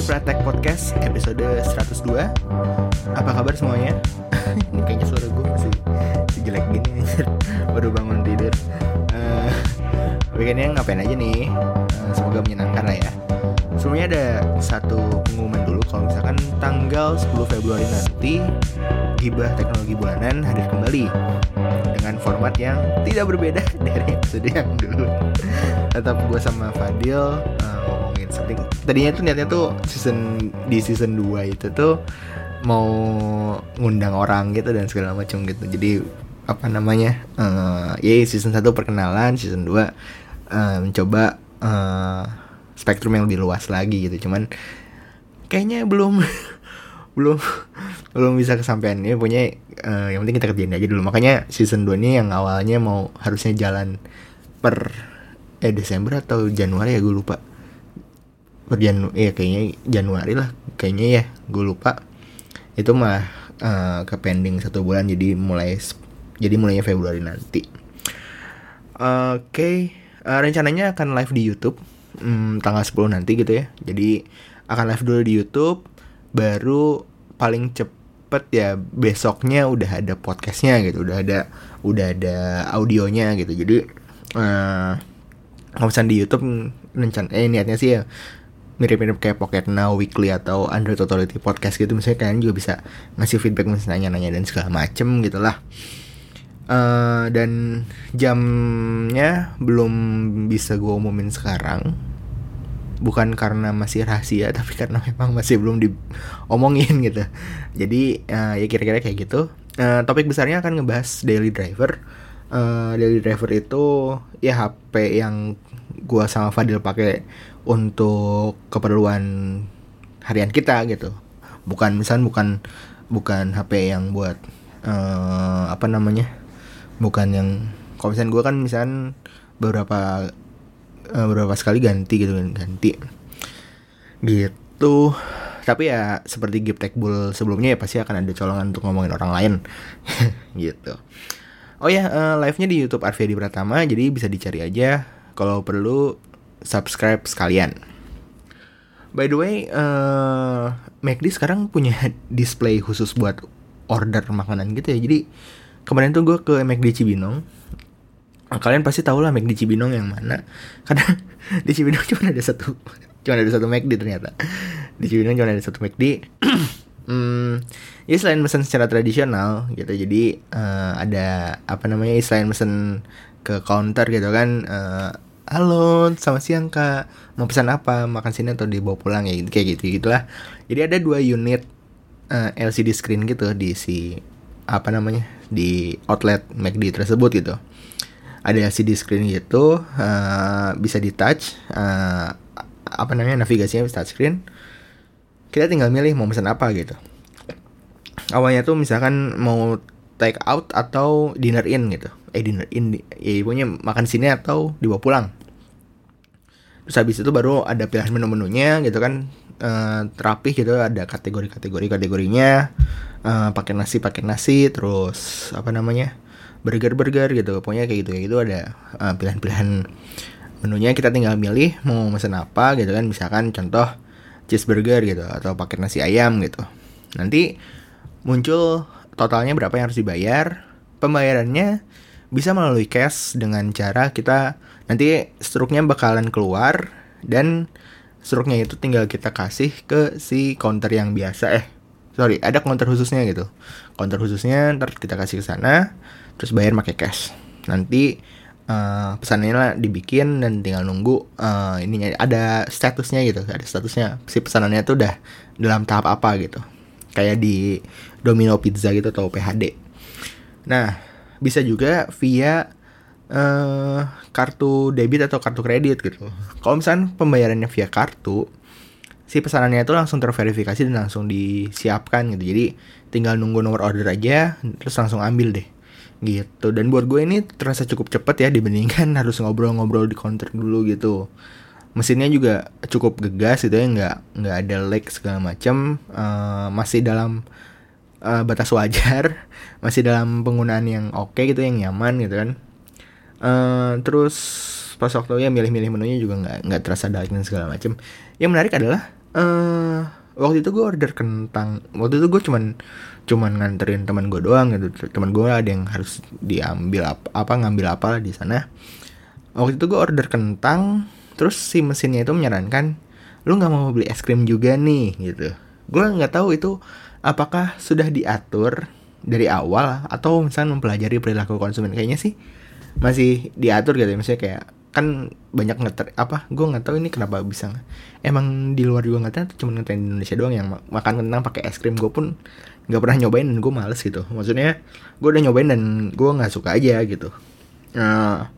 Coffee Pratek Podcast episode 102 Apa kabar semuanya? Ini kayaknya suara gue masih, jelek gini Baru bangun tidur. Uh, Weekendnya ngapain aja nih? Uh, semoga menyenangkan lah ya. Sebelumnya ada satu pengumuman dulu. Kalau misalkan tanggal 10 Februari nanti Gibah Teknologi Bulanan hadir kembali Dengan format yang tidak berbeda dari episode yang dulu. Tetap gue sama Fadil uh, tadinya tuh niatnya tuh season di season 2 itu tuh mau ngundang orang gitu dan segala macam gitu. Jadi apa namanya uh, ya season 1 perkenalan season 2 uh, mencoba uh, spektrum yang lebih luas lagi gitu. Cuman kayaknya belum belum belum bisa kesampaian. Ya punya uh, yang penting kita kerjain aja dulu. Makanya season 2 ini yang awalnya mau harusnya jalan per eh Desember atau Januari ya gue lupa per Janu ya kayaknya Januari lah kayaknya ya gue lupa. Itu mah uh, ke pending satu bulan jadi mulai jadi mulainya Februari nanti. Oke okay. uh, eh, rencananya akan live di YouTube um, tanggal 10 nanti gitu ya. Jadi akan live dulu di YouTube baru paling cepet ya besoknya udah ada podcastnya gitu udah ada udah ada audionya gitu. Jadi uh, kalau di YouTube rencan eh niatnya sih ya mirip-mirip kayak Pocket Now Weekly atau Android Authority Podcast gitu. Misalnya kalian juga bisa ngasih feedback misalnya nanya-nanya dan segala macem gitu lah uh, dan jamnya belum bisa gue umumin sekarang. Bukan karena masih rahasia tapi karena memang masih belum diomongin gitu. Jadi uh, ya kira-kira kayak gitu. Uh, topik besarnya akan ngebahas daily driver. Uh, daily driver itu ya HP yang gua sama Fadil pakai untuk keperluan harian kita gitu. Bukan misalnya bukan bukan HP yang buat uh, apa namanya bukan yang kalau misalnya gue kan misalnya beberapa uh, beberapa sekali ganti gitu kan ganti. Gitu. Tapi ya seperti Gift Tech Bull sebelumnya ya pasti akan ada colongan untuk ngomongin orang lain. Gitu. Oh ya uh, live nya di YouTube Arvia Pratama jadi bisa dicari aja kalau perlu subscribe sekalian. By the way, uh, McD sekarang punya display khusus buat order makanan gitu ya. Jadi kemarin tuh gue ke McD Cibinong. Kalian pasti tahu lah McD Cibinong yang mana. Karena di Cibinong cuma ada satu, cuma ada satu McD ternyata. Di Cibinong cuma ada satu McD. hmm, ya selain pesan secara tradisional gitu, jadi uh, ada apa namanya selain pesan ke counter gitu kan. Uh, halo selamat siang kak. Mau pesan apa? Makan sini atau dibawa pulang? Ya kayak gitu gitulah. Jadi ada dua unit uh, eh, LCD screen gitu di si apa namanya di outlet McD tersebut gitu. Ada LCD screen gitu uh, bisa di touch uh, apa namanya navigasinya bisa touch screen kita tinggal milih mau pesan apa gitu. Awalnya tuh misalkan mau take out atau dinner in gitu eh dinner in ya punya makan sini atau dibawa pulang. Terus habis itu baru ada pilihan menu-menunya gitu kan. Uh, gitu ada kategori-kategori kategorinya. Uh, pakai nasi pakai nasi terus apa namanya burger-burger gitu. Pokoknya kayak gitu kayak gitu ada uh, pilihan-pilihan menunya. Kita tinggal milih mau pesan apa gitu kan. Misalkan contoh cheeseburger gitu atau pakai nasi ayam gitu. Nanti muncul totalnya berapa yang harus dibayar. Pembayarannya bisa melalui cash dengan cara kita nanti struknya bakalan keluar dan struknya itu tinggal kita kasih ke si counter yang biasa. Eh sorry ada counter khususnya gitu. Counter khususnya ntar kita kasih ke sana terus bayar pakai cash nanti uh, pesannya lah dibikin dan tinggal nunggu uh, ininya ada statusnya gitu ada statusnya. Si pesanannya tuh udah dalam tahap apa gitu. Kayak di Domino Pizza gitu atau PHD nah bisa juga via uh, kartu debit atau kartu kredit gitu. Kalau misalnya pembayarannya via kartu, si pesanannya itu langsung terverifikasi dan langsung disiapkan gitu. Jadi tinggal nunggu nomor order aja, terus langsung ambil deh gitu dan buat gue ini terasa cukup cepet ya dibandingkan harus ngobrol-ngobrol di counter dulu gitu mesinnya juga cukup gegas gitu ya nggak nggak ada lag segala macam uh, masih dalam uh, batas wajar masih dalam penggunaan yang oke okay gitu yang nyaman gitu kan. Uh, terus pas waktu ya milih-milih menunya juga nggak nggak terasa dark dan segala macam yang menarik adalah uh, waktu itu gue order kentang waktu itu gue cuman cuman nganterin teman gue doang gitu. Teman gue ada yang harus diambil apa, apa ngambil apa di sana. Waktu itu gue order kentang terus si mesinnya itu menyarankan lu nggak mau beli es krim juga nih gitu. Gue nggak tahu itu apakah sudah diatur dari awal atau misalnya mempelajari perilaku konsumen. Kayaknya sih masih diatur gitu ya. Misalnya kayak kan banyak ngeter apa gue nggak tahu ini kenapa bisa emang di luar juga nggak tahu cuma ngetren di Indonesia doang yang makan kentang pakai es krim. Gue pun nggak pernah nyobain dan gue males gitu. Maksudnya gue udah nyobain dan gue nggak suka aja gitu. Nah,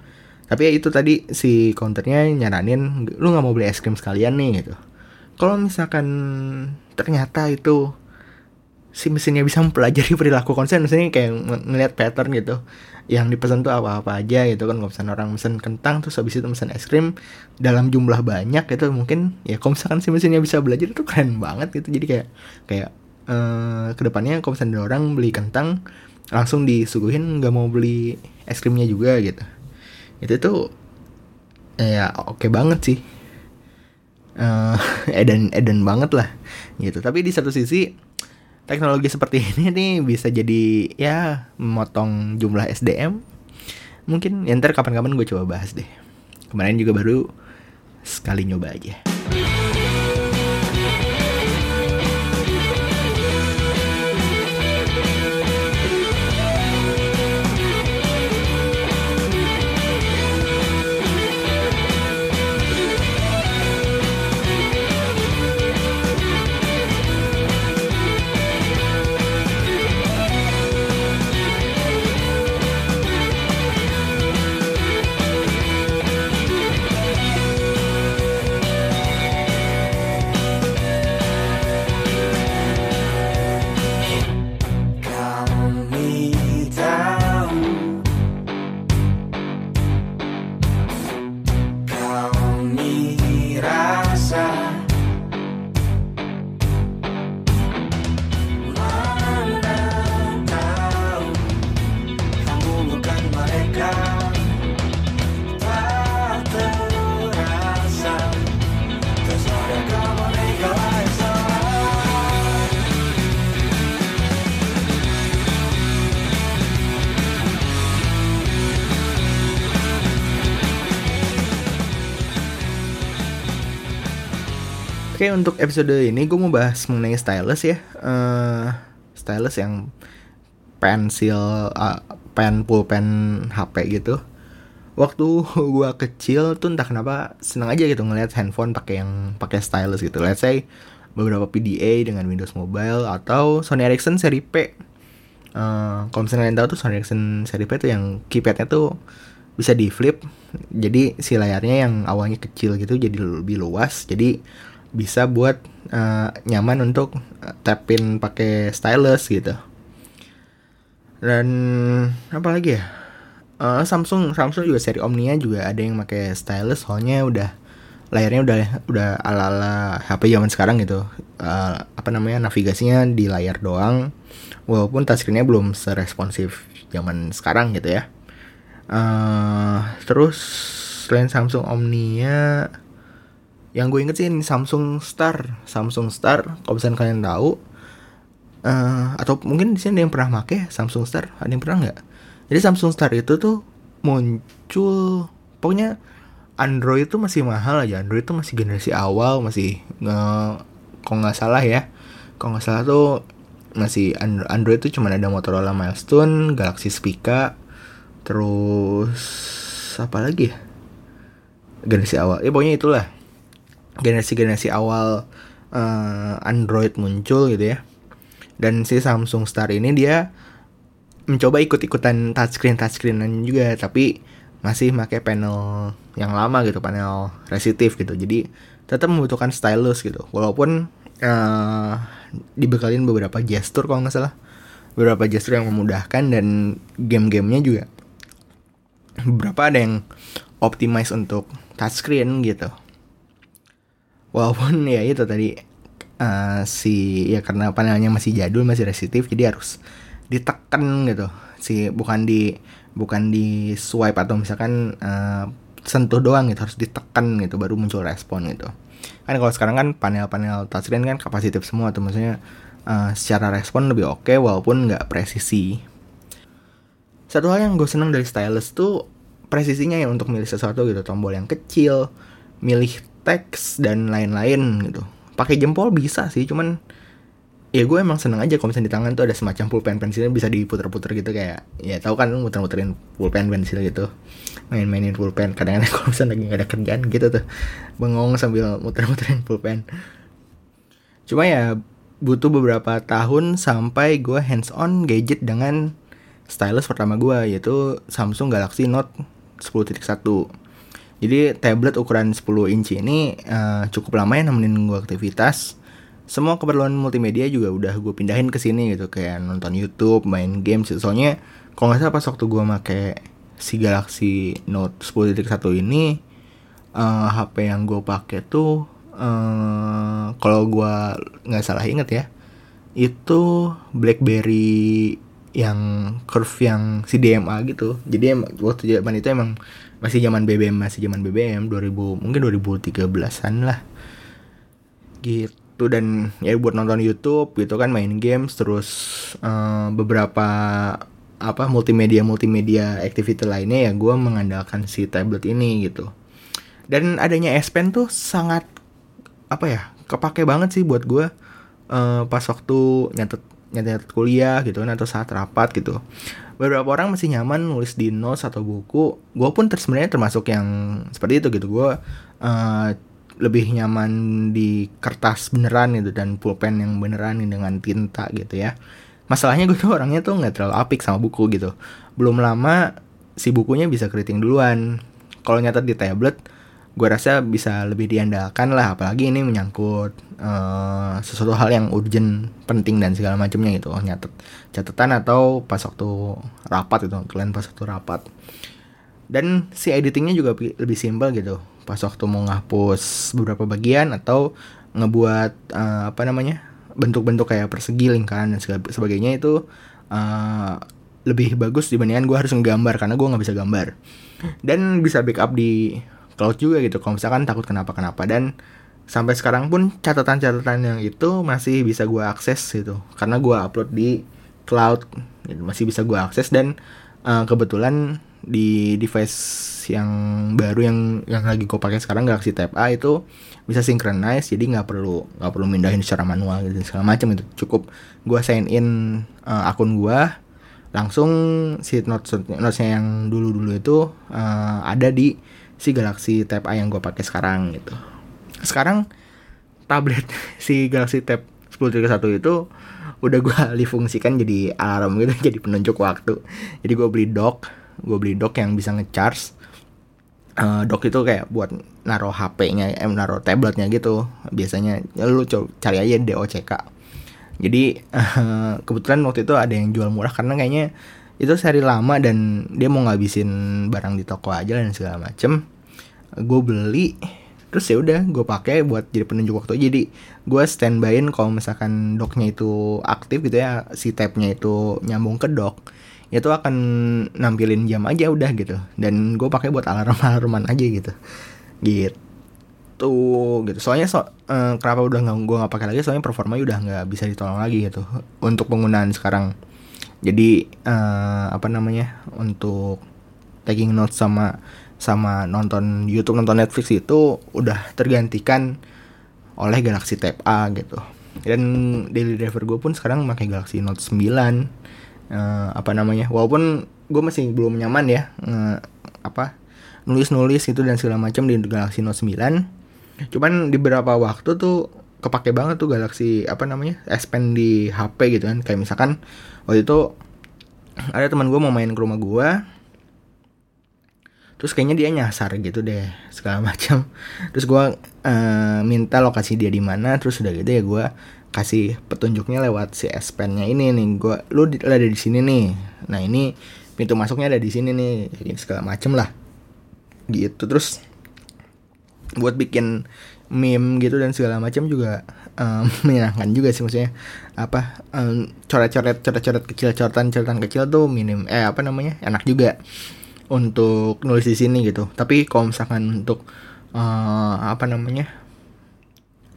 tapi ya itu tadi si counternya nyaranin lu nggak mau beli es krim sekalian nih gitu. Kalau misalkan ternyata itu si mesinnya bisa mempelajari perilaku konsumen misalnya kayak ng ngeliat pattern gitu. Yang dipesan tuh apa-apa aja gitu kan kalau misalnya orang pesan kentang terus habis itu pesan es krim dalam jumlah banyak itu mungkin ya kalau misalkan si mesinnya bisa belajar itu keren banget gitu. Jadi kayak kayak uh, ke depannya kalau misalnya orang beli kentang langsung disuguhin nggak mau beli es krimnya juga gitu. Itu tuh ya oke okay banget sih. Uh, eden eden banget lah gitu. Tapi di satu sisi teknologi seperti ini nih bisa jadi ya memotong jumlah SDM mungkin ya ntar kapan-kapan gue coba bahas deh. Kemarin juga baru sekali nyoba aja untuk episode ini gue mau bahas mengenai stylus ya. Uh, Stylus yang pensil uh, pen pulpen HP gitu. Waktu gue kecil tuh entah kenapa seneng aja gitu ngeliat handphone pakai yang pakai stylus gitu. Let's say beberapa PDA dengan Windows Mobile atau Sony Ericsson seri P. Uh, Kalau misalnya kalian tahu tuh Sony Ericsson seri P tuh yang keypadnya tuh bisa di flip. Jadi si layarnya yang awalnya kecil gitu jadi lebih luas. Jadi bisa buat uh, nyaman untuk uh, tapin pakai stylus gitu. Dan apa lagi ya? Uh, Samsung Samsung juga seri Omnia juga ada yang pakai stylus, soalnya udah layarnya udah udah ala-ala HP zaman sekarang gitu. Uh, apa namanya navigasinya di layar doang, walaupun touchscreennya belum seresponsif zaman sekarang gitu ya. Uh, terus selain Samsung Omnia yang gue inget sih ini Samsung Star. Samsung Star kalau misalnya kalian tahu uh, atau mungkin di sini ada yang pernah make Samsung Star. Ada yang pernah nggak? Jadi Samsung Star itu tuh muncul pokoknya Android itu masih mahal aja. Android itu masih generasi awal masih nge kalau nggak salah ya. Kalau nggak salah tuh masih Android itu cuma ada Motorola Milestone Galaxy Spica terus apa lagi ya? Generasi awal. Ya pokoknya itulah generasi-generasi awal uh, Android muncul gitu ya. Dan si Samsung Star ini dia mencoba ikut-ikutan touchscreen touchscreenan juga tapi masih pakai panel yang lama gitu, panel resistif gitu. Jadi tetap membutuhkan stylus gitu. Walaupun uh, dibekalin beberapa gestur kalau nggak salah. Beberapa gestur yang memudahkan dan game-gamenya juga beberapa ada yang optimize untuk touchscreen gitu walaupun ya itu tadi uh, si ya karena panelnya masih jadul masih resistif jadi harus ditekan gitu. Si bukan di bukan di swipe atau misalkan uh, sentuh doang gitu harus ditekan gitu baru muncul respon gitu. Kan kalau sekarang kan panel-panel touchscreen kan kapasitif semua tuh maksudnya uh, secara respon lebih oke okay, walaupun nggak presisi. Satu hal yang gue seneng dari stylus tuh presisinya ya untuk milih sesuatu gitu tombol yang kecil milih teks dan lain-lain gitu. Pakai jempol bisa sih cuman ya gue emang seneng aja kalau misalnya di tangan tuh ada semacam pulpen pensilnya bisa diputer-puter gitu kayak ya tahu kan muter-muterin pulpen pensil gitu main-mainin pulpen. Kadang-kadang kalau misalnya lagi gak ada kerjaan gitu tuh bengong sambil muter-muterin pulpen. Cuma ya butuh beberapa tahun sampai gue hands on gadget dengan stylus pertama gue yaitu Samsung Galaxy Note 10.1 jadi tablet ukuran 10 inci ini uh, cukup lama ya nemenin gue aktivitas semua keperluan multimedia juga udah gue pindahin ke sini gitu kayak nonton YouTube, main games gitu. Soalnya kalau nggak salah pas waktu gue make si Galaxy Note 10.1 ini uh, eh, HP yang gue pakai tuh uh, kalau gue nggak salah inget ya itu BlackBerry yang curve yang CDMA gitu. Jadi waktu zaman itu emang masih zaman BBM, masih zaman BBM 2000 mungkin 2013-an lah. Gitu dan ya buat nonton YouTube gitu kan main games terus uh, beberapa apa multimedia multimedia activity lainnya ya gue mengandalkan si tablet ini gitu dan adanya S Pen tuh sangat apa ya kepake banget sih buat gue uh, pas waktu nyatet nyatet kuliah gitu kan atau saat rapat gitu beberapa orang masih nyaman nulis di notes atau buku. Gue pun sebenarnya termasuk yang seperti itu gitu. Gue uh, lebih nyaman di kertas beneran gitu dan pulpen yang beneran dengan tinta gitu ya. Masalahnya gue tuh orangnya tuh nggak terlalu apik sama buku gitu. Belum lama si bukunya bisa keriting duluan. Kalau nyatet di tablet gue rasa bisa lebih diandalkan lah. Apalagi ini menyangkut uh, sesuatu hal yang urgent penting dan segala macamnya gitu. Nyatet catatan atau pas waktu rapat itu kalian pas waktu rapat. Dan si editingnya juga lebih simpel gitu. Pas waktu mau ngapus beberapa bagian atau ngebuat uh, apa namanya bentuk-bentuk kayak persegi lingkaran dan sebagainya itu uh, lebih bagus dibandingkan gue harus nggambar karena gue nggak bisa gambar. Dan bisa backup di cloud juga gitu. Kalau misalkan takut kenapa-kenapa. Dan sampai sekarang pun catatan-catatan yang itu masih bisa gue akses gitu. Karena gue upload di cloud gitu, masih bisa gue akses dan uh, kebetulan di device yang baru yang yang lagi gue pakai sekarang Galaxy Tab A itu bisa synchronize jadi nggak perlu nggak perlu mindahin secara manual gitu segala macam itu cukup gue sign in uh, akun gue langsung si notes notesnya yang dulu dulu itu uh, ada di si Galaxy Tab A yang gue pakai sekarang gitu sekarang tablet si Galaxy Tab 10.1 itu udah gue alih fungsikan jadi alarm gitu jadi penunjuk waktu jadi gue beli dock gue beli dock yang bisa ngecharge uh, dock itu kayak buat naruh HP-nya, eh, naruh tabletnya gitu. Biasanya ya lu coba cari aja DOCK. Jadi uh, kebetulan waktu itu ada yang jual murah karena kayaknya itu seri lama dan dia mau ngabisin barang di toko aja dan segala macem. Gue beli terus ya udah gue pakai buat jadi penunjuk waktu. Jadi gue standbyin kalau misalkan docknya itu aktif gitu ya si tabnya itu nyambung ke dock itu akan nampilin jam aja udah gitu. Dan gue pakai buat alarm alarman aja gitu. Gitu gitu. Soalnya so, uh, kenapa udah nggak gue nggak pakai lagi? Soalnya performa udah nggak bisa ditolong lagi gitu untuk penggunaan sekarang. Jadi uh, apa namanya untuk taking notes sama sama nonton YouTube nonton Netflix itu udah tergantikan oleh Galaxy Tab A gitu. Dan daily driver gue pun sekarang pakai Galaxy Note 9 uh, apa namanya walaupun gue masih belum nyaman ya uh, apa nulis-nulis itu dan segala macam di Galaxy Note 9 cuman di beberapa waktu tuh kepake banget tuh Galaxy apa namanya S Pen di HP gitu kan. Kayak misalkan waktu itu ada teman gue mau main ke rumah gue terus kayaknya dia nyasar gitu deh segala macam. Terus gue uh, minta lokasi dia di mana terus udah gitu ya gue kasih petunjuknya lewat si S Pen-nya ini nih. Gue lu ada di sini nih. Nah ini pintu masuknya ada di sini nih Jadi segala macem lah. Gitu. Terus buat bikin meme gitu dan segala macam juga um, menyenangkan juga sih maksudnya. Apa um, coret-coret coret-coret kecil coretan coretan kecil tuh minim eh apa namanya enak juga untuk nulis di sini gitu. Tapi kalau misalkan untuk uh, apa namanya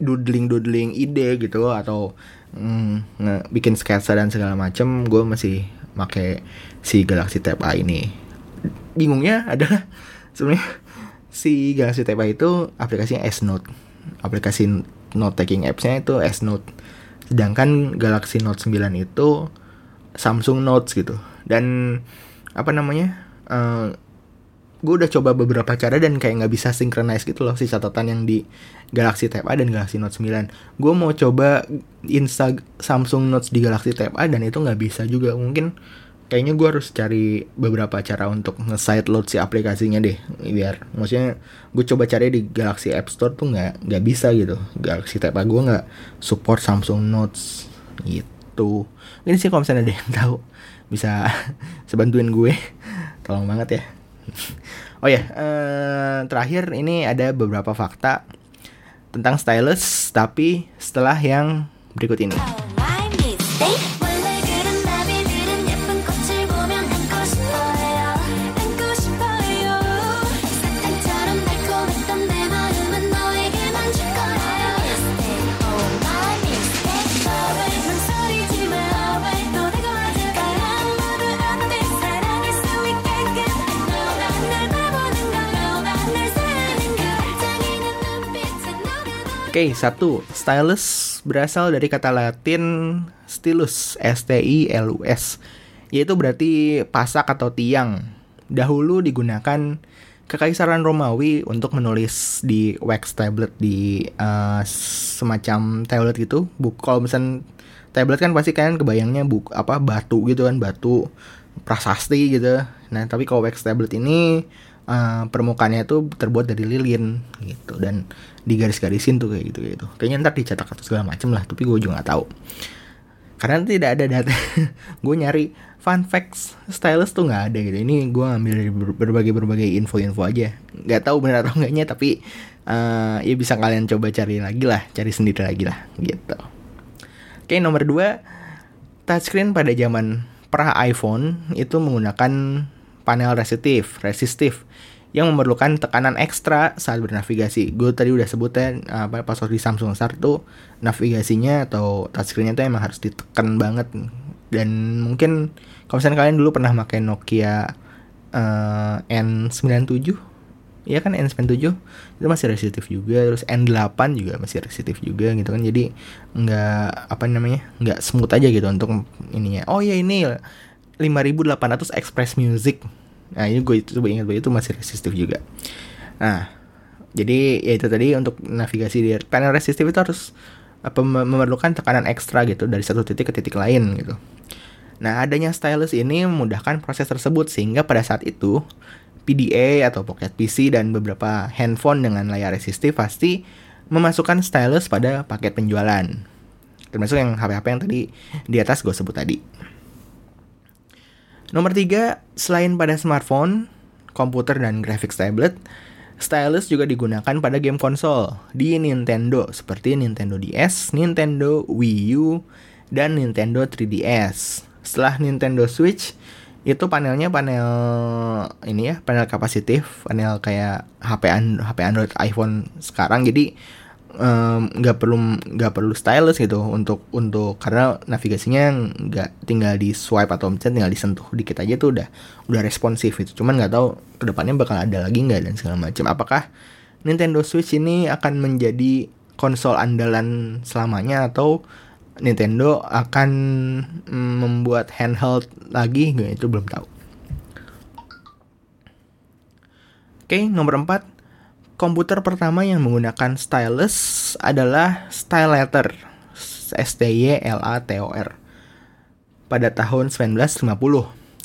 doodling doodling ide gitu atau mm, bikin sketsa dan segala macem gue masih pakai si Galaxy Tab A ini. Bingungnya adalah sebenarnya si Galaxy Tab A itu aplikasinya S Note. Aplikasi note taking appsnya itu S Note. Sedangkan Galaxy Note 9 itu Samsung Notes gitu. Dan apa namanya uh, gue udah coba beberapa cara dan kayak nggak bisa synchronize gitu loh si catatan yang di Galaxy Tab A dan Galaxy Note 9 gue mau coba install Samsung Notes di Galaxy Tab A dan itu nggak bisa juga. Mungkin kayaknya gue harus cari beberapa cara untuk nge-side load si aplikasinya deh biar maksudnya gue coba cari di Galaxy App Store tuh nggak nggak bisa gitu. Galaxy Tab A gue nggak support Samsung Notes gitu. Ini sih kalau misalnya ada yang tahu bisa sebantuin gue tolong banget ya. Oh ya uh, terakhir ini ada beberapa fakta tentang stylus tapi setelah yang berikut ini Oke, okay, satu, stylus berasal dari kata Latin stylus, S T I L U S, yaitu berarti pasak atau tiang. Dahulu digunakan kekaisaran Romawi untuk menulis di wax tablet di uh, semacam tablet gitu. Buk kalau misalnya tablet kan pasti kalian kebayangnya buk apa batu gitu kan, batu prasasti gitu. Nah, tapi kalau wax tablet ini uh, permukaannya itu terbuat dari lilin gitu. Dan digaris-garisin tuh kayak gitu gitu. Kayaknya ntar dicetak atau segala macem lah tapi gue juga nggak tahu. Karena tidak ada data. Gue nyari fun facts stylus tuh nggak ada gitu. Ini gue ambil dari berbagai berbagai info-info aja. Nggak tahu benar atau enggaknya tapi uh, ya bisa kalian coba cari lagi lah cari sendiri lagi lah gitu. Oke nomor dua touchscreen pada zaman pra iPhone itu menggunakan panel resistif resistif yang memerlukan tekanan ekstra saat bernavigasi. Gue tadi udah sebutnya apa pas di Samsung Star tuh navigasinya atau touchscreennya tuh emang harus ditekan banget. Dan mungkin kalau misalnya kalian dulu pernah pakai Nokia uh, N97 Iya kan N97 itu masih resistif juga. Terus N8 juga masih resistif juga gitu kan. Jadi nggak apa namanya nggak smooth aja gitu untuk ininya. Oh ya ini 5800 Express Music Nah ini gue coba ingat itu masih resistif juga. Nah jadi ya itu tadi untuk navigasi di panel resistif itu harus apa memerlukan tekanan ekstra gitu dari satu titik ke titik lain gitu. Nah adanya stylus ini memudahkan proses tersebut sehingga pada saat itu PDA atau Pocket PC dan beberapa handphone dengan layar resistif pasti memasukkan stylus pada paket penjualan. Termasuk yang HP-HP yang tadi di atas gue sebut tadi. Nomor tiga, selain pada smartphone, komputer dan graphics tablet, stylus juga digunakan pada game konsol di Nintendo seperti Nintendo DS, Nintendo Wii U, dan Nintendo 3DS. Setelah Nintendo Switch, itu panelnya panel ini ya, panel kapasitif, panel kayak HP HP Android iPhone sekarang. Jadi nggak um, perlu nggak perlu stylus gitu untuk untuk karena navigasinya nggak tinggal di swipe atau misalnya tinggal disentuh dikit aja tuh udah udah responsif itu cuman nggak tahu ke depannya bakal ada lagi nggak dan segala macam apakah Nintendo Switch ini akan menjadi konsol andalan selamanya atau Nintendo akan mm, membuat handheld lagi? Itu belum tahu. Oke, nomor 4 komputer pertama yang menggunakan stylus adalah Stylator S T Y L A T O R pada tahun 1950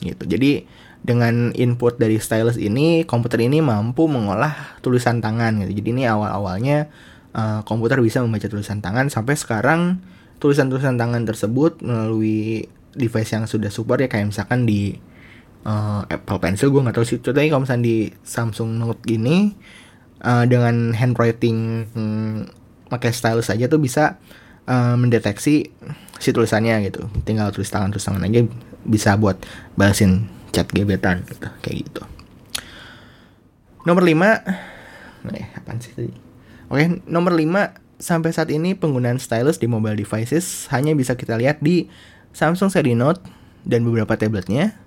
gitu. Jadi dengan input dari stylus ini komputer ini mampu mengolah tulisan tangan gitu. Jadi ini awal-awalnya uh, komputer bisa membaca tulisan tangan sampai sekarang tulisan-tulisan tangan tersebut melalui device yang sudah support ya kayak misalkan di uh, Apple Pencil gue nggak tahu sih contohnya kalau misalnya di Samsung Note ini uh, dengan handwriting hmm, pakai stylus saja tuh bisa uh, mendeteksi si tulisannya gitu. Tinggal tulis tangan tulis tangan aja bisa buat balasin chat gebetan gitu kayak gitu. Nomor 5 Eh, apaan sih tadi? Oke, nomor 5 sampai saat ini penggunaan stylus di mobile devices hanya bisa kita lihat di Samsung seri Note dan beberapa tabletnya,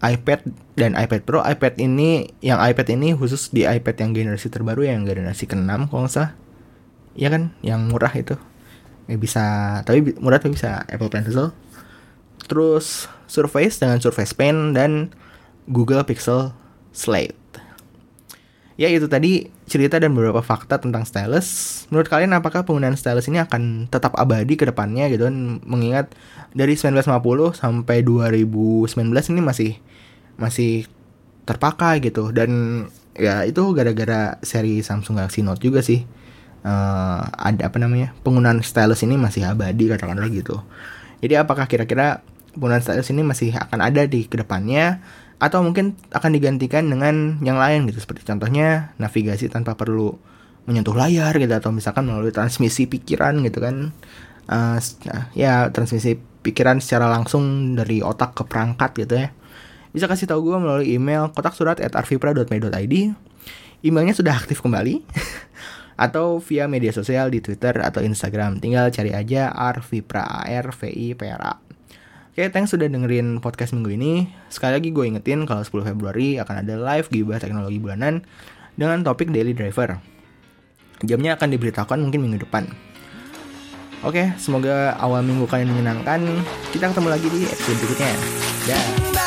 iPad dan iPad Pro. iPad ini yang iPad ini khusus di iPad yang generasi terbaru yang generasi ke-6 kalau nggak salah. Iya kan, yang murah itu. Ya bisa, tapi murah tapi bisa Apple Pencil. Terus Surface dengan Surface Pen dan Google Pixel Slate. Ya itu tadi cerita dan beberapa fakta tentang stylus. Menurut kalian apakah penggunaan stylus ini akan tetap abadi ke depannya gitu kan? Mengingat dari 1950 sampai 2019 ini masih masih terpakai gitu dan ya itu gara-gara seri Samsung Galaxy Note juga sih. Uh, ada apa namanya? Penggunaan stylus ini masih abadi katakanlah gitu. Jadi apakah kira-kira penggunaan stylus ini masih akan ada di ke depannya atau mungkin akan digantikan dengan yang lain gitu seperti contohnya navigasi tanpa perlu menyentuh layar gitu atau misalkan melalui transmisi pikiran gitu kan. Uh, ya transmisi pikiran secara langsung dari otak ke perangkat gitu ya. Bisa kasih tahu gue melalui email kotak surat at arvipra.me.id emailnya sudah aktif kembali atau via media sosial di Twitter atau Instagram. Tinggal cari aja arvipra a r v i p r a Oke, okay, thanks sudah dengerin podcast minggu ini. Sekali lagi gue ingetin kalau 10 Februari akan ada live gibah teknologi bulanan dengan topik daily driver. Jamnya akan diberitakan mungkin minggu depan. Oke, okay, semoga awal minggu kalian menyenangkan. Kita ketemu lagi di episode berikutnya. Dah.